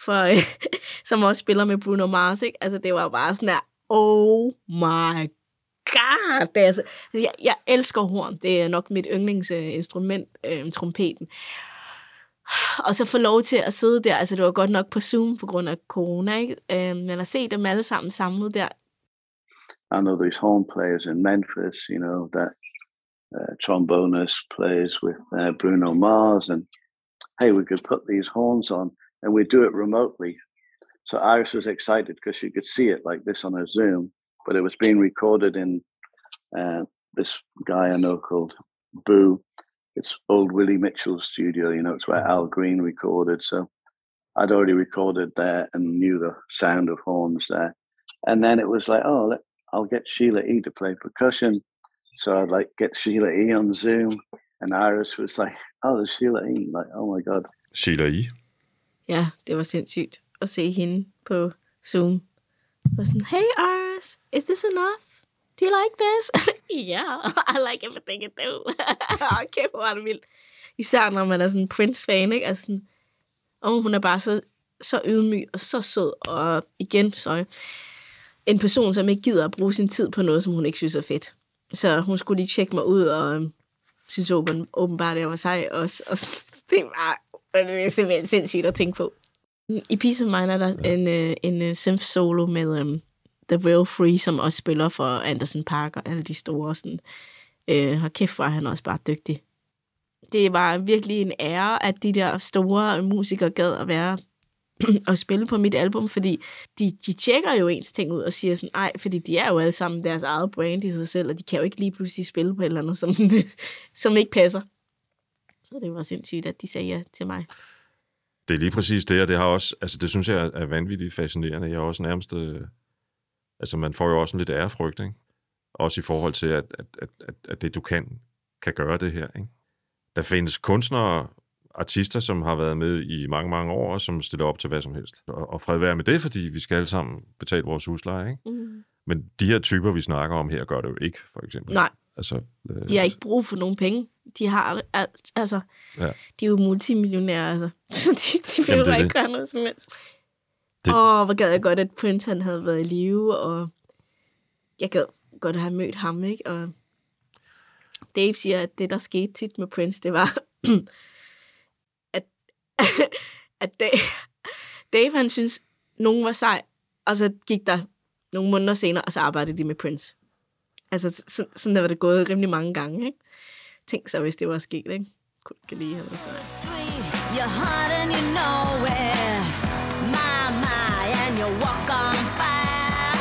for, øh, som også spiller med Bruno Mars. Ikke? Altså, det var bare sådan der, oh my god. Det er altså, jeg, jeg elsker horn. Det er nok mit yndlingsinstrument, øh, trompeten. Og så få lov til at sidde der, altså det var godt nok på Zoom på grund af corona, ikke? Øh, men at se dem alle sammen samlet der, I know these horn players in Memphis, you know, that uh, trombonist plays with uh, Bruno Mars, and hey, we could put these horns on and we do it remotely. So Iris was excited because she could see it like this on her Zoom, but it was being recorded in uh, this guy I know called Boo. It's old Willie Mitchell's studio, you know, it's where Al Green recorded. So I'd already recorded there and knew the sound of horns there. And then it was like, oh, let, I'll get Sheila E to play percussion. So I'd like get Sheila E on Zoom, and Iris was like, "Oh, there's Sheila E!" Like, oh my god, Sheila I. Ja, det var sindssygt at se hende på Zoom. Var sådan, hey Iris, is this enough? Do you like this? yeah, I like everything you do. okay, hvor er det vildt. Især når man er sådan en Prince-fan, ikke? Altså sådan, og hun er bare så, så ydmyg og så sød. Og igen, så en person, som ikke gider at bruge sin tid på noget, som hun ikke synes er fedt. Så hun skulle lige tjekke mig ud, og øhm, synes åben, åbenbart, at jeg var sej også. Og det var, det er simpelthen sindssygt at tænke på. I Peace of Mind er der ja. en, øh, en øh, synth solo med um, The Real Free, som også spiller for Anderson Park og alle de store. Sådan. Øh, har kæft, er han også bare dygtig. Det var virkelig en ære, at de der store musikere gad at være og spille på mit album, fordi de, de tjekker jo ens ting ud og siger sådan, ej, fordi de er jo alle sammen deres eget brand i sig selv, og de kan jo ikke lige pludselig spille på et eller andet, som, som ikke passer. Så det var sindssygt, at de sagde ja til mig. Det er lige præcis det, og det har også, altså det synes jeg er- vanvittigt fascinerende. Jeg er også nærmest, øh, altså man får jo også en lidt ærefrygt, ikke? Også i forhold til, at, at, at, at, at det du kan, kan gøre det her, ikke? Der findes kunstnere, artister, som har været med i mange, mange år, og som stiller op til hvad som helst. Og, og fred være med det, fordi vi skal alle sammen betale vores husleje, ikke? Mm. Men de her typer, vi snakker om her, gør det jo ikke, for eksempel. Nej, Altså, øh, de har ikke brug for nogen penge. De har al- altså, Ja. de er jo multimillionærer, altså. Så de, de Jamen, det behøver er ikke gøre noget som helst. Det- Åh, hvor gad jeg godt, at Prince han havde været i live, og jeg gad godt at have mødt ham, ikke? Og Dave siger, at det, der skete tit med Prince, det var, at, at Dave, Dave, han synes, nogen var sej, og så gik der nogle måneder senere, og så arbejdede de med Prince. Altså, sådan, sådan der var det gået rimelig mange gange, ikke? Tænk så, hvis det var sket, ikke? Kunne ikke lige have været sej. You're hot and you know it. My, my, and you walk on fire.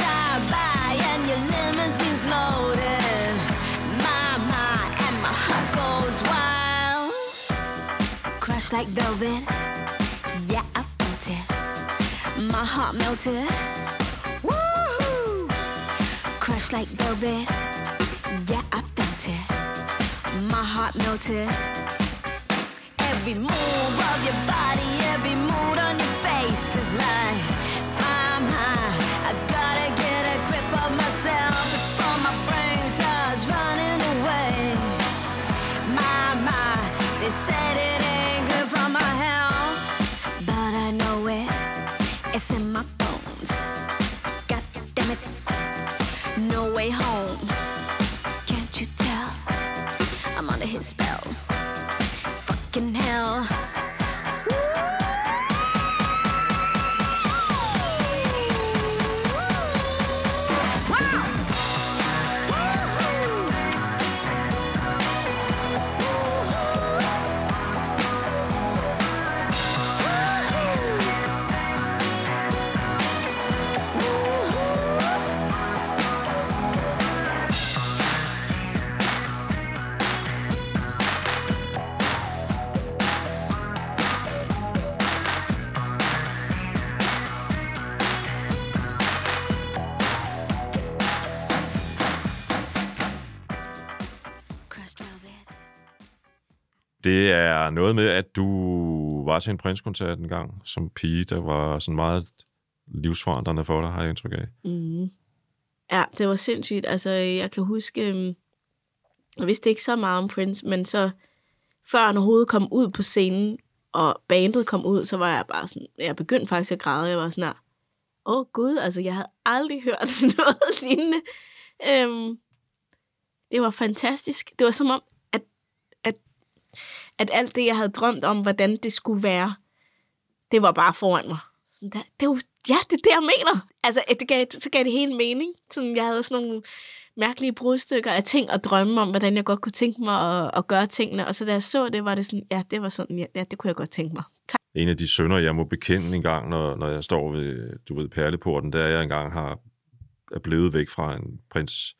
Drive by and your limousine's loaded. My, my, and my heart goes wild. Crush like velvet. Yeah, I felt it. My heart melted. Woo! Crush like velvet. Yeah, I felt it. My heart melted. Every move of your body, every mood on your face is like Det er noget med, at du var til en prinskoncert en gang som pige, der var sådan meget livsforandrende for dig, har jeg indtryk af. Mm. Ja, det var sindssygt. Altså, jeg kan huske, øhm, jeg vidste ikke så meget om Prince, men så før han overhovedet kom ud på scenen, og bandet kom ud, så var jeg bare sådan, jeg begyndte faktisk at græde. Jeg var sådan her, åh oh, gud, altså jeg havde aldrig hørt noget lignende. Øhm, det var fantastisk. Det var som om, at alt det, jeg havde drømt om, hvordan det skulle være, det var bare foran mig. Sådan der, det var, ja, det er det, jeg mener. Altså, at det gav, så gav det hele mening. Sådan, jeg havde sådan nogle mærkelige brudstykker af ting og drømme om, hvordan jeg godt kunne tænke mig at, at gøre tingene. Og så da jeg så det, var det sådan, ja, det var sådan, ja, ja det kunne jeg godt tænke mig. Tak. En af de sønder, jeg må bekende en gang, når, når jeg står ved, du ved, perleporten, der jeg engang har er blevet væk fra en prins,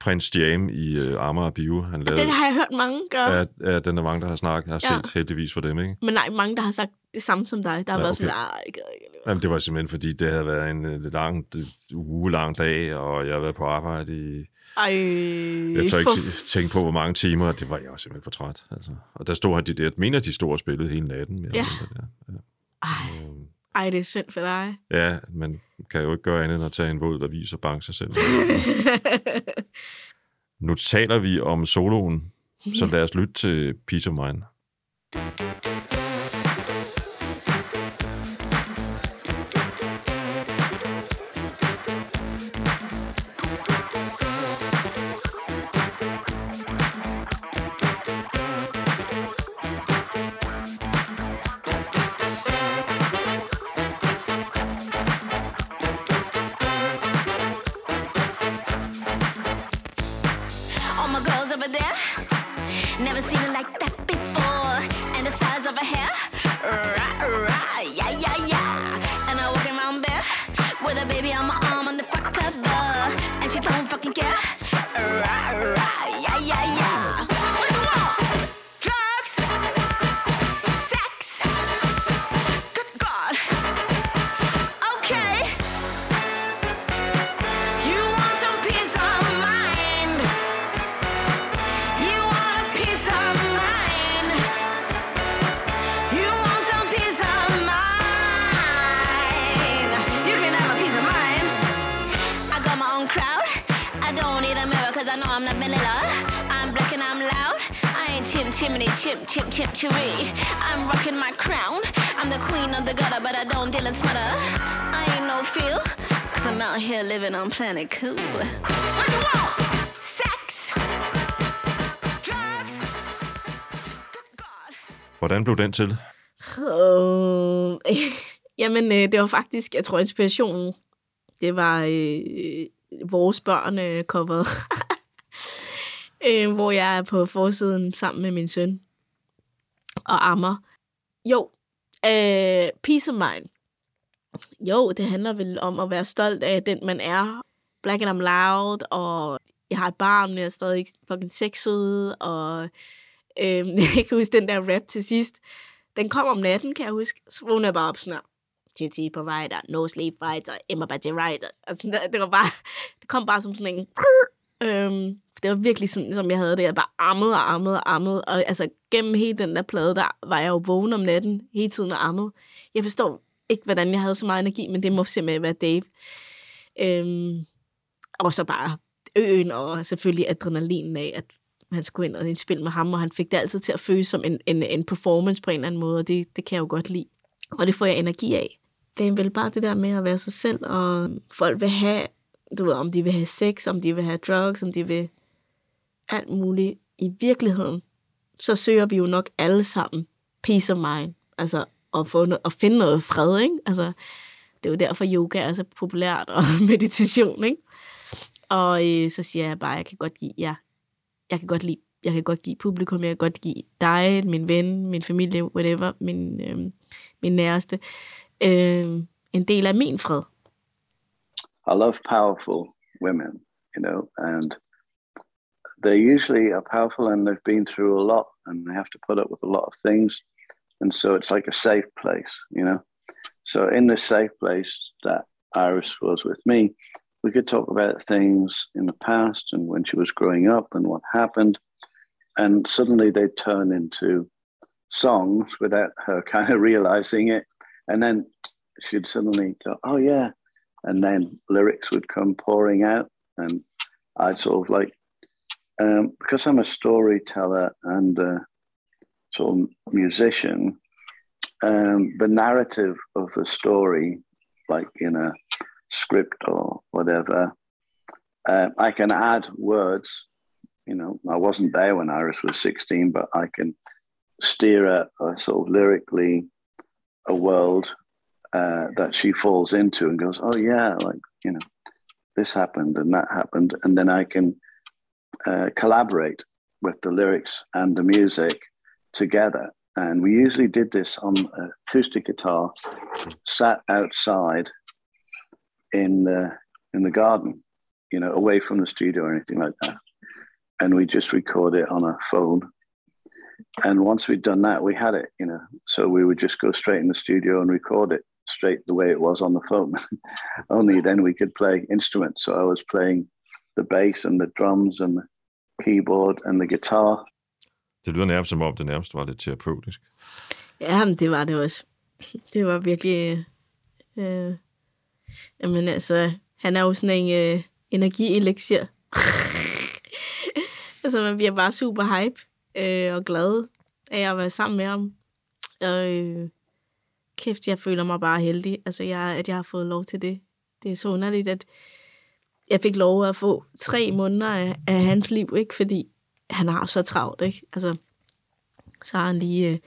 prins Jam i uh, Amager Bio. Han Og lavede, det har jeg hørt mange gøre. ja, ja, den er mange, der har snakket, har Ja. set heldigvis for dem, ikke? Men nej, mange, der har sagt det samme som dig. Der har Ja, været sådan, okay. nej, jeg gider ikke alligevel." Jamen, det var simpelthen, fordi det havde været en øh, lang, uge lang dag, og jeg havde været på arbejde i... Ej, Jeg tør ikke for- tænke på, hvor mange timer, og det var jeg også simpelthen for træt. Altså. Og der stod han de der, jeg mener, de stod og spillede hele natten. Mere Ja. eller der. Ej, Øhm, ej, det er synd for dig. Ja, man kan jo ikke gøre andet end at tage en våd avis og banke sig selv. nu taler vi om soloen, så lad os lytte til Peter Mine. Chimney, chim, chim, chim, chiree. I'm rocking my crown. I'm the queen of the gutter, but I don't deal in smutter. I ain't no feel, cause I'm out here living on planet cool. What you want? Sex? Drugs? Good God. Hvordan blev den til? Øh, jamen, øh, det var faktisk, jeg tror, inspirationen, det var øh, vores børn øh, coveret, øh, hvor jeg er på forsiden sammen med min søn og ammer. Jo, øh, Peace of Mind. Jo, det handler vel om at være stolt af den, man er. Black and I'm loud, og jeg har et barn, men jeg er stadig fucking sexet, og øh, jeg kan huske den der rap til sidst. Den kom om natten, kan jeg huske. Så vågnede jeg bare op sådan her. GT Provider, No Sleep Fighter, Emma Badger Riders. Altså, det, det var bare, det kom bare som sådan en... Øhm, det var virkelig sådan, som jeg havde det. Jeg bare ammede og ammede og ammede. Og altså, gennem hele den der plade, der var jeg jo vågen om natten hele tiden og ammede. Jeg forstår ikke, hvordan jeg havde så meget energi, men det må simpelthen være Dave. Øhm, og så bare øen og selvfølgelig adrenalinen af, at han skulle ind og indspille med ham, og han fik det altid til at føles som en, en, en performance på en eller anden måde, og det, det kan jeg jo godt lide. Og det får jeg energi af. Det er vel bare det der med at være sig selv, og folk vil have, du ved, om de vil have sex, om de vil have drugs, om de vil alt muligt. I virkeligheden, så søger vi jo nok alle sammen peace of mind, altså at, få no- at finde noget fred, ikke? Altså, det er jo derfor, yoga er så populært, og meditation, ikke? Og øh, så siger jeg bare, jeg kan godt give, ja, jeg kan godt lide, jeg kan godt give publikum, jeg kan godt give dig, min ven, min familie, whatever, min, øh, min næreste, øh, en del af min fred. I love powerful women, you know, and they usually are powerful and they've been through a lot and they have to put up with a lot of things. And so it's like a safe place, you know. So in this safe place that Iris was with me, we could talk about things in the past and when she was growing up and what happened. And suddenly they'd turn into songs without her kind of realizing it. And then she'd suddenly go, oh, yeah. And then lyrics would come pouring out. And I'd sort of like, um, because I'm a storyteller and a sort of musician, um, the narrative of the story, like in a script or whatever, uh, I can add words. You know, I wasn't there when Iris was 16, but I can steer a, a sort of lyrically a world uh, that she falls into and goes, oh, yeah, like, you know, this happened and that happened. And then I can uh, collaborate with the lyrics and the music together. And we usually did this on acoustic guitar, sat outside in the in the garden, you know, away from the studio or anything like that. And we just record it on a phone. And once we'd done that, we had it, you know. So we would just go straight in the studio and record it straight the way it was on the phone. Only then we could play instruments. So I was playing the bass and the drums and the keyboard and the guitar. Det lyder nærmest som om, det nærmest var lidt terapeutisk. Ja, men det var det også. Det var virkelig... Øh, jamen altså, han er jo sådan en øh, energielixir. altså, man bliver bare super hype øh, og glad af at være sammen med ham. Og øh, kæft, jeg føler mig bare heldig, altså, jeg, at jeg har fået lov til det. Det er så underligt, at jeg fik lov at få tre måneder af, af hans liv, ikke? Fordi han har så travlt, ikke? Altså, så har han lige... Øh,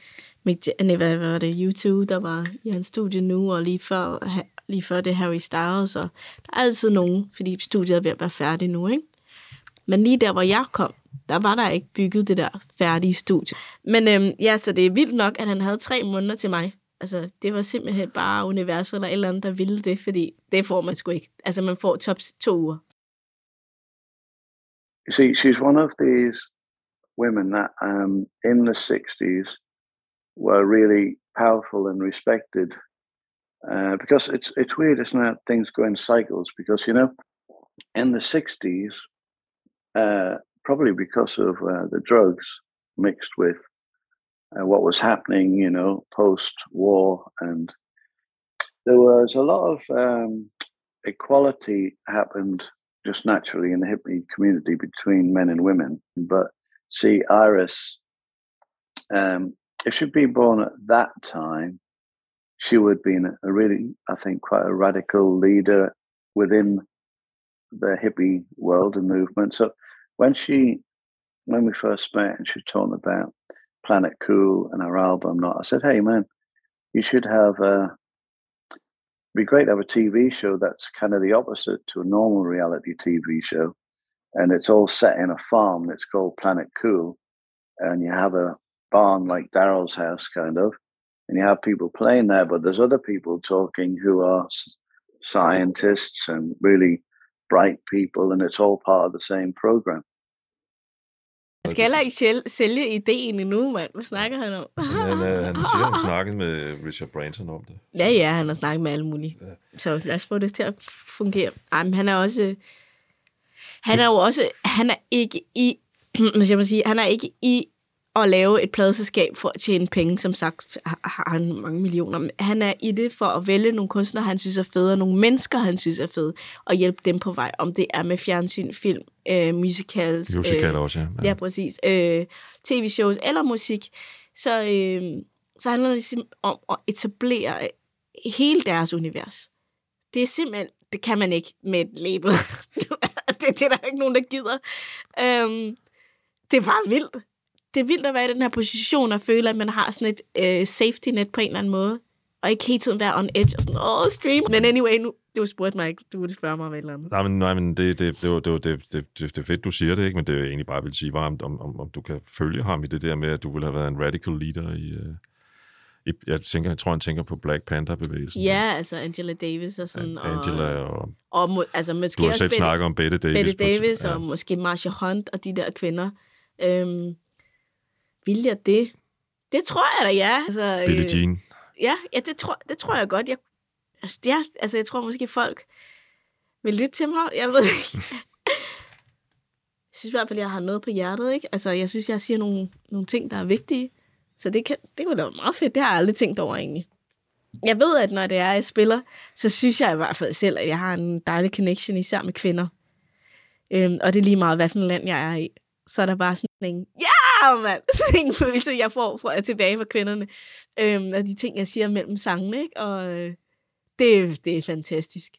Mick, nej, hvad var det, YouTube, der var i hans studie nu, og lige før, ha- lige før det Harry Styles, og der er altid nogen, fordi studiet er ved at være færdigt nu, ikke? Men lige der, hvor jeg kom, der var der ikke bygget det der færdige studie. Men øhm, ja, så det er vildt nok, at han havde tre måneder til mig. Altså, det var simpelthen bare universet eller et eller andet, der ville det, fordi det får man sgu ikke. Altså, man får top to uger. You see, she's one of these women that um, in the 60s were really powerful and respected. Uh, because it's it's weird, isn't it? Things go in cycles. Because you know, in the '60s, uh, probably because of uh, the drugs mixed with uh, what was happening, you know, post-war, and there was a lot of um, equality happened just naturally in the hippie community between men and women. But see, Iris um, if she'd been born at that time, she would have been a really, I think, quite a radical leader within the hippie world and movement. So when she, when we first met and she was talking about Planet Cool and our album, not, I said, hey man, you should have a, be great to have a TV show that's kind of the opposite to a normal reality TV show. And it's all set in a farm that's called Planet Cool. And you have a barn like Daryl's house, kind of. And you have people playing there, but there's other people talking who are scientists and really bright people. And it's all part of the same program. Jeg skal heller ikke sælge, ideen endnu, mand. Hvad snakker han om? Men han, øh, han siger, han snakket med Richard Branson om det. Ja, ja, han har snakket med alle mulige. Så lad os få det til at fungere. Ej, men han er også... Han er jo også... Han er ikke i... Skal man sige? Han er ikke i at lave et pladeselskab for at tjene penge, som sagt har han mange millioner. Han er i det for at vælge nogle kunstnere, han synes er fede, og nogle mennesker, han synes er fede, og hjælpe dem på vej. Om det er med fjernsyn, film, øh, musicals, Musical også, ja. Ja, præcis. Øh, TV-shows eller musik. Så, øh, så handler det ligesom om at etablere hele deres univers. Det er simpelthen, det kan man ikke med et label. det, det er der ikke nogen, der gider. Øhm, det er bare vildt. Det er vildt at være i den her position og føle, at man har sådan et øh, safety net på en eller anden måde. Og ikke hele tiden være on edge og sådan, åh, stream. Men anyway, nu, du spurgte mig ikke. Du ville spørge mig om et eller andet. Nej, men, nej, men det, det, det, var- det, var- det, det, det, er fedt, du siger det, ikke? men det jeg egentlig bare vil sige, var, om, om, om du kan følge ham i det der med, at du ville have været en radical leader i... Øh, i jeg, tænker, jeg tror, han tænker på Black Panther-bevægelsen. Ja, altså Angela Davis og sådan. Angela og, og... og må, altså måske Du har også selv Betty- snakket om Bette Davis. Et- Davis ja. og måske Marsha Hunt og de der kvinder. Øhm, vil jeg det? Det tror jeg da, ja. Altså, Billie øh, Jean. Ja, ja det, tror, det tror jeg godt. Jeg, ja, altså, jeg tror måske folk vil lytte til mig. Jeg ved ikke. Jeg synes i hvert fald, jeg har noget på hjertet, ikke? Altså, jeg synes, jeg siger nogle, nogle ting, der er vigtige. Så det, kan, det kunne da være meget fedt. Det har jeg aldrig tænkt over, egentlig. Jeg ved, at når det er, jeg spiller, så synes jeg i hvert fald selv, at jeg har en dejlig connection, især med kvinder. Øhm, og det er lige meget, hvad for et land jeg er i. Så er der bare sådan en, ja, mand! Sådan en følelse, jeg får fra tilbage fra kvinderne. Øhm, og de ting, jeg siger mellem sangene, ikke? Og øh, det, det er fantastisk.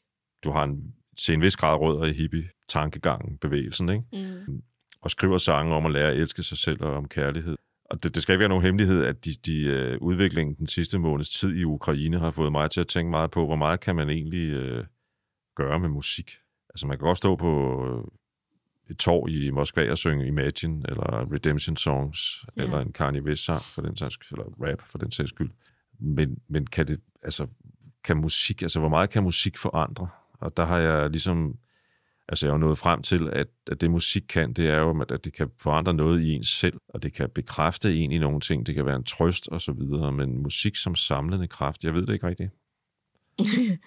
Du har en, til en vis grad rødder i hippie-tankegangen, bevægelsen, ikke? Mm. og skriver sange om at lære at elske sig selv og om kærlighed. Og det, det skal ikke være nogen hemmelighed, at de, de, uh, udviklingen den sidste måneds tid i Ukraine har fået mig til at tænke meget på, hvor meget kan man egentlig uh, gøre med musik. Altså man kan godt stå på øh, et torv i Moskva og synge Imagine, eller Redemption Songs, Ja. eller en Kanye West-sang, for den sags, eller rap for den sags skyld. Men, men kan det, altså, kan musik, altså hvor meget kan musik forandre? Og der har jeg ligesom Altså, jeg er nået frem til, at, at det musik kan, det er jo, at det kan forandre noget i ens selv, og det kan bekræfte en i nogle ting, det kan være en trøst og så videre, men musik som samlende kraft, jeg ved det ikke rigtigt.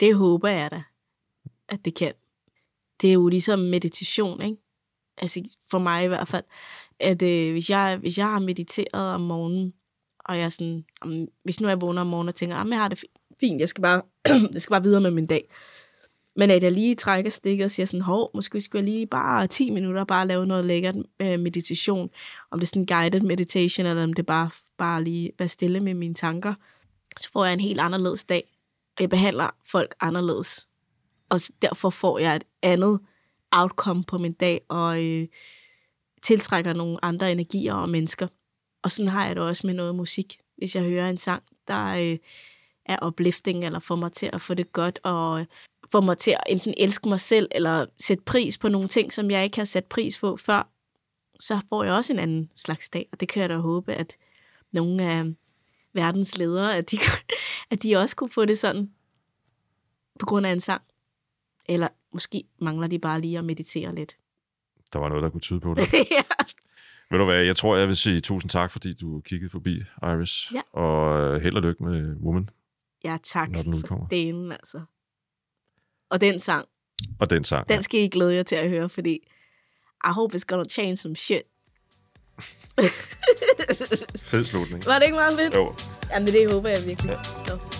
Det håber jeg da, at det kan. Det er jo ligesom meditation, ikke? Altså for mig i hvert fald, at øh, hvis, jeg, hvis jeg har mediteret om morgenen, og jeg er sådan, om, hvis nu jeg vågner om morgenen og tænker, at jeg har det fint, jeg skal, bare, jeg skal bare videre med min dag. Men at jeg lige trækker stikket og siger sådan, hov, måske skulle jeg lige bare 10 minutter bare lave noget lækkert øh, meditation. Om det er sådan en guided meditation, eller om det er bare, bare lige være stille med mine tanker. Så får jeg en helt anderledes dag. Og jeg behandler folk anderledes. Og derfor får jeg et andet outcome på min dag, og øh, tiltrækker nogle andre energier og mennesker. Og sådan har jeg det også med noget musik. Hvis jeg hører en sang, der øh, er uplifting, eller får mig til at få det godt, og øh, får mig til at enten elske mig selv, eller sætte pris på nogle ting, som jeg ikke har sat pris på før, så får jeg også en anden slags dag. Og det kan jeg da håbe, at nogle af verdens ledere, at de, at de også kunne få det sådan på grund af en sang. Eller måske mangler de bare lige at meditere lidt. Der var noget, der kunne tyde på det. ja. Ved du hvad, jeg tror, jeg vil sige tusind tak, fordi du kiggede forbi, Iris. Ja. Og øh, held og lykke med Woman, ja, tak. når den udkommer. Delen, altså. Og den sang, Og den sang. den skal I glæde jer til at høre, fordi I hope it's gonna change some shit. Fed slutning. Var det ikke meget fedt? Jo. Jamen, det håber jeg virkelig. Ja. Så.